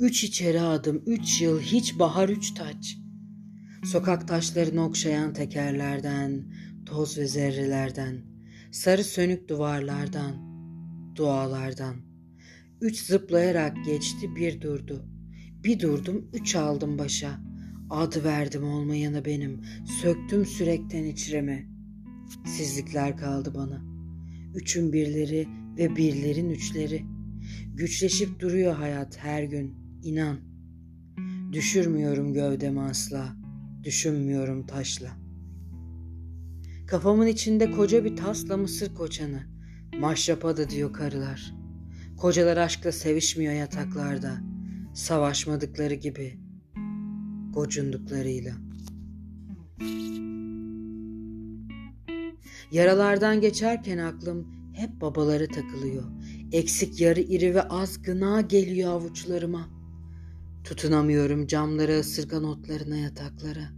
Üç içeri adım, üç yıl, hiç bahar üç taç. Sokak taşlarını okşayan tekerlerden, toz ve zerrelerden, sarı sönük duvarlardan, dualardan. Üç zıplayarak geçti, bir durdu. Bir durdum, üç aldım başa. Adı verdim olmayanı benim, söktüm sürekten içreme. Sizlikler kaldı bana. Üçün birleri ve birlerin üçleri. Güçleşip duruyor hayat her gün, inan. Düşürmüyorum gövdemi asla, düşünmüyorum taşla. Kafamın içinde koca bir tasla mısır koçanı. Maşrapa da diyor karılar. Kocalar aşkla sevişmiyor yataklarda. Savaşmadıkları gibi. Gocunduklarıyla. Yaralardan geçerken aklım hep babaları takılıyor. Eksik yarı iri ve az gına geliyor avuçlarıma. Tutunamıyorum camlara ısırgan otlarına yataklara.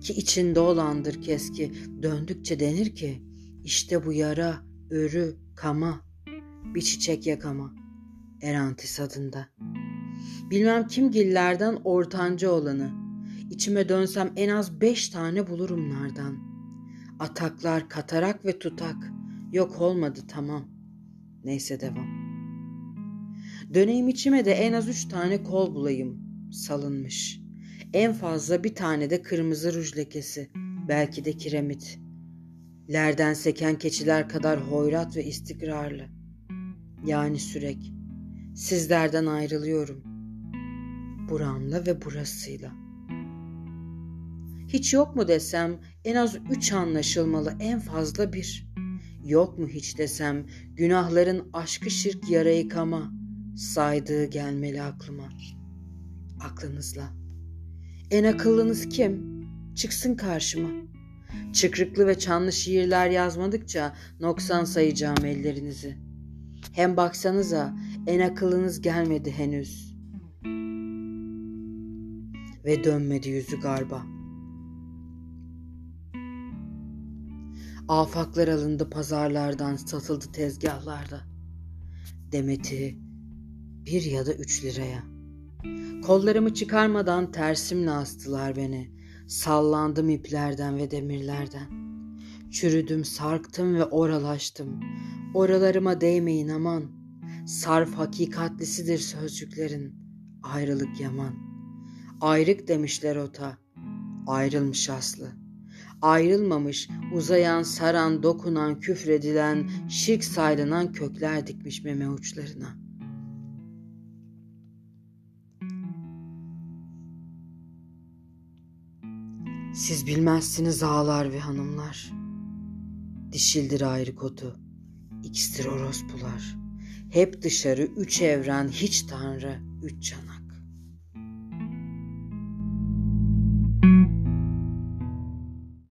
Ki içinde olandır keski döndükçe denir ki işte bu yara, örü, kama, bir çiçek yakama. Erantis adında. Bilmem kim gillerden ortanca olanı. İçime dönsem en az beş tane bulurum nardan. Ataklar, katarak ve tutak. Yok olmadı tamam. Neyse devam. Döneyim içime de en az üç tane kol bulayım. Salınmış. En fazla bir tane de kırmızı ruj lekesi. Belki de kiremit. Lerden seken keçiler kadar hoyrat ve istikrarlı. Yani sürek. Sizlerden ayrılıyorum. Buramla ve burasıyla. Hiç yok mu desem en az üç anlaşılmalı en fazla bir. Yok mu hiç desem günahların aşkı şirk yara yıkama saydığı gelmeli aklıma. Aklınızla. En akıllınız kim? Çıksın karşıma. Çıkrıklı ve çanlı şiirler yazmadıkça noksan sayacağım ellerinizi. Hem baksanıza en akıllınız gelmedi henüz. Ve dönmedi yüzü garba. Afaklar alındı pazarlardan, satıldı tezgahlarda. Demeti bir ya da üç liraya. Kollarımı çıkarmadan tersimle astılar beni. Sallandım iplerden ve demirlerden. Çürüdüm, sarktım ve oralaştım. Oralarıma değmeyin aman. Sarf hakikatlisidir sözcüklerin. Ayrılık yaman. Ayrık demişler ota. Ayrılmış aslı.'' ayrılmamış, uzayan, saran, dokunan, küfredilen, şirk saylanan kökler dikmiş meme uçlarına. Siz bilmezsiniz ağalar ve hanımlar. Dişildir ayrı kotu, ikistir orospular. Hep dışarı üç evren, hiç tanrı, üç çanak.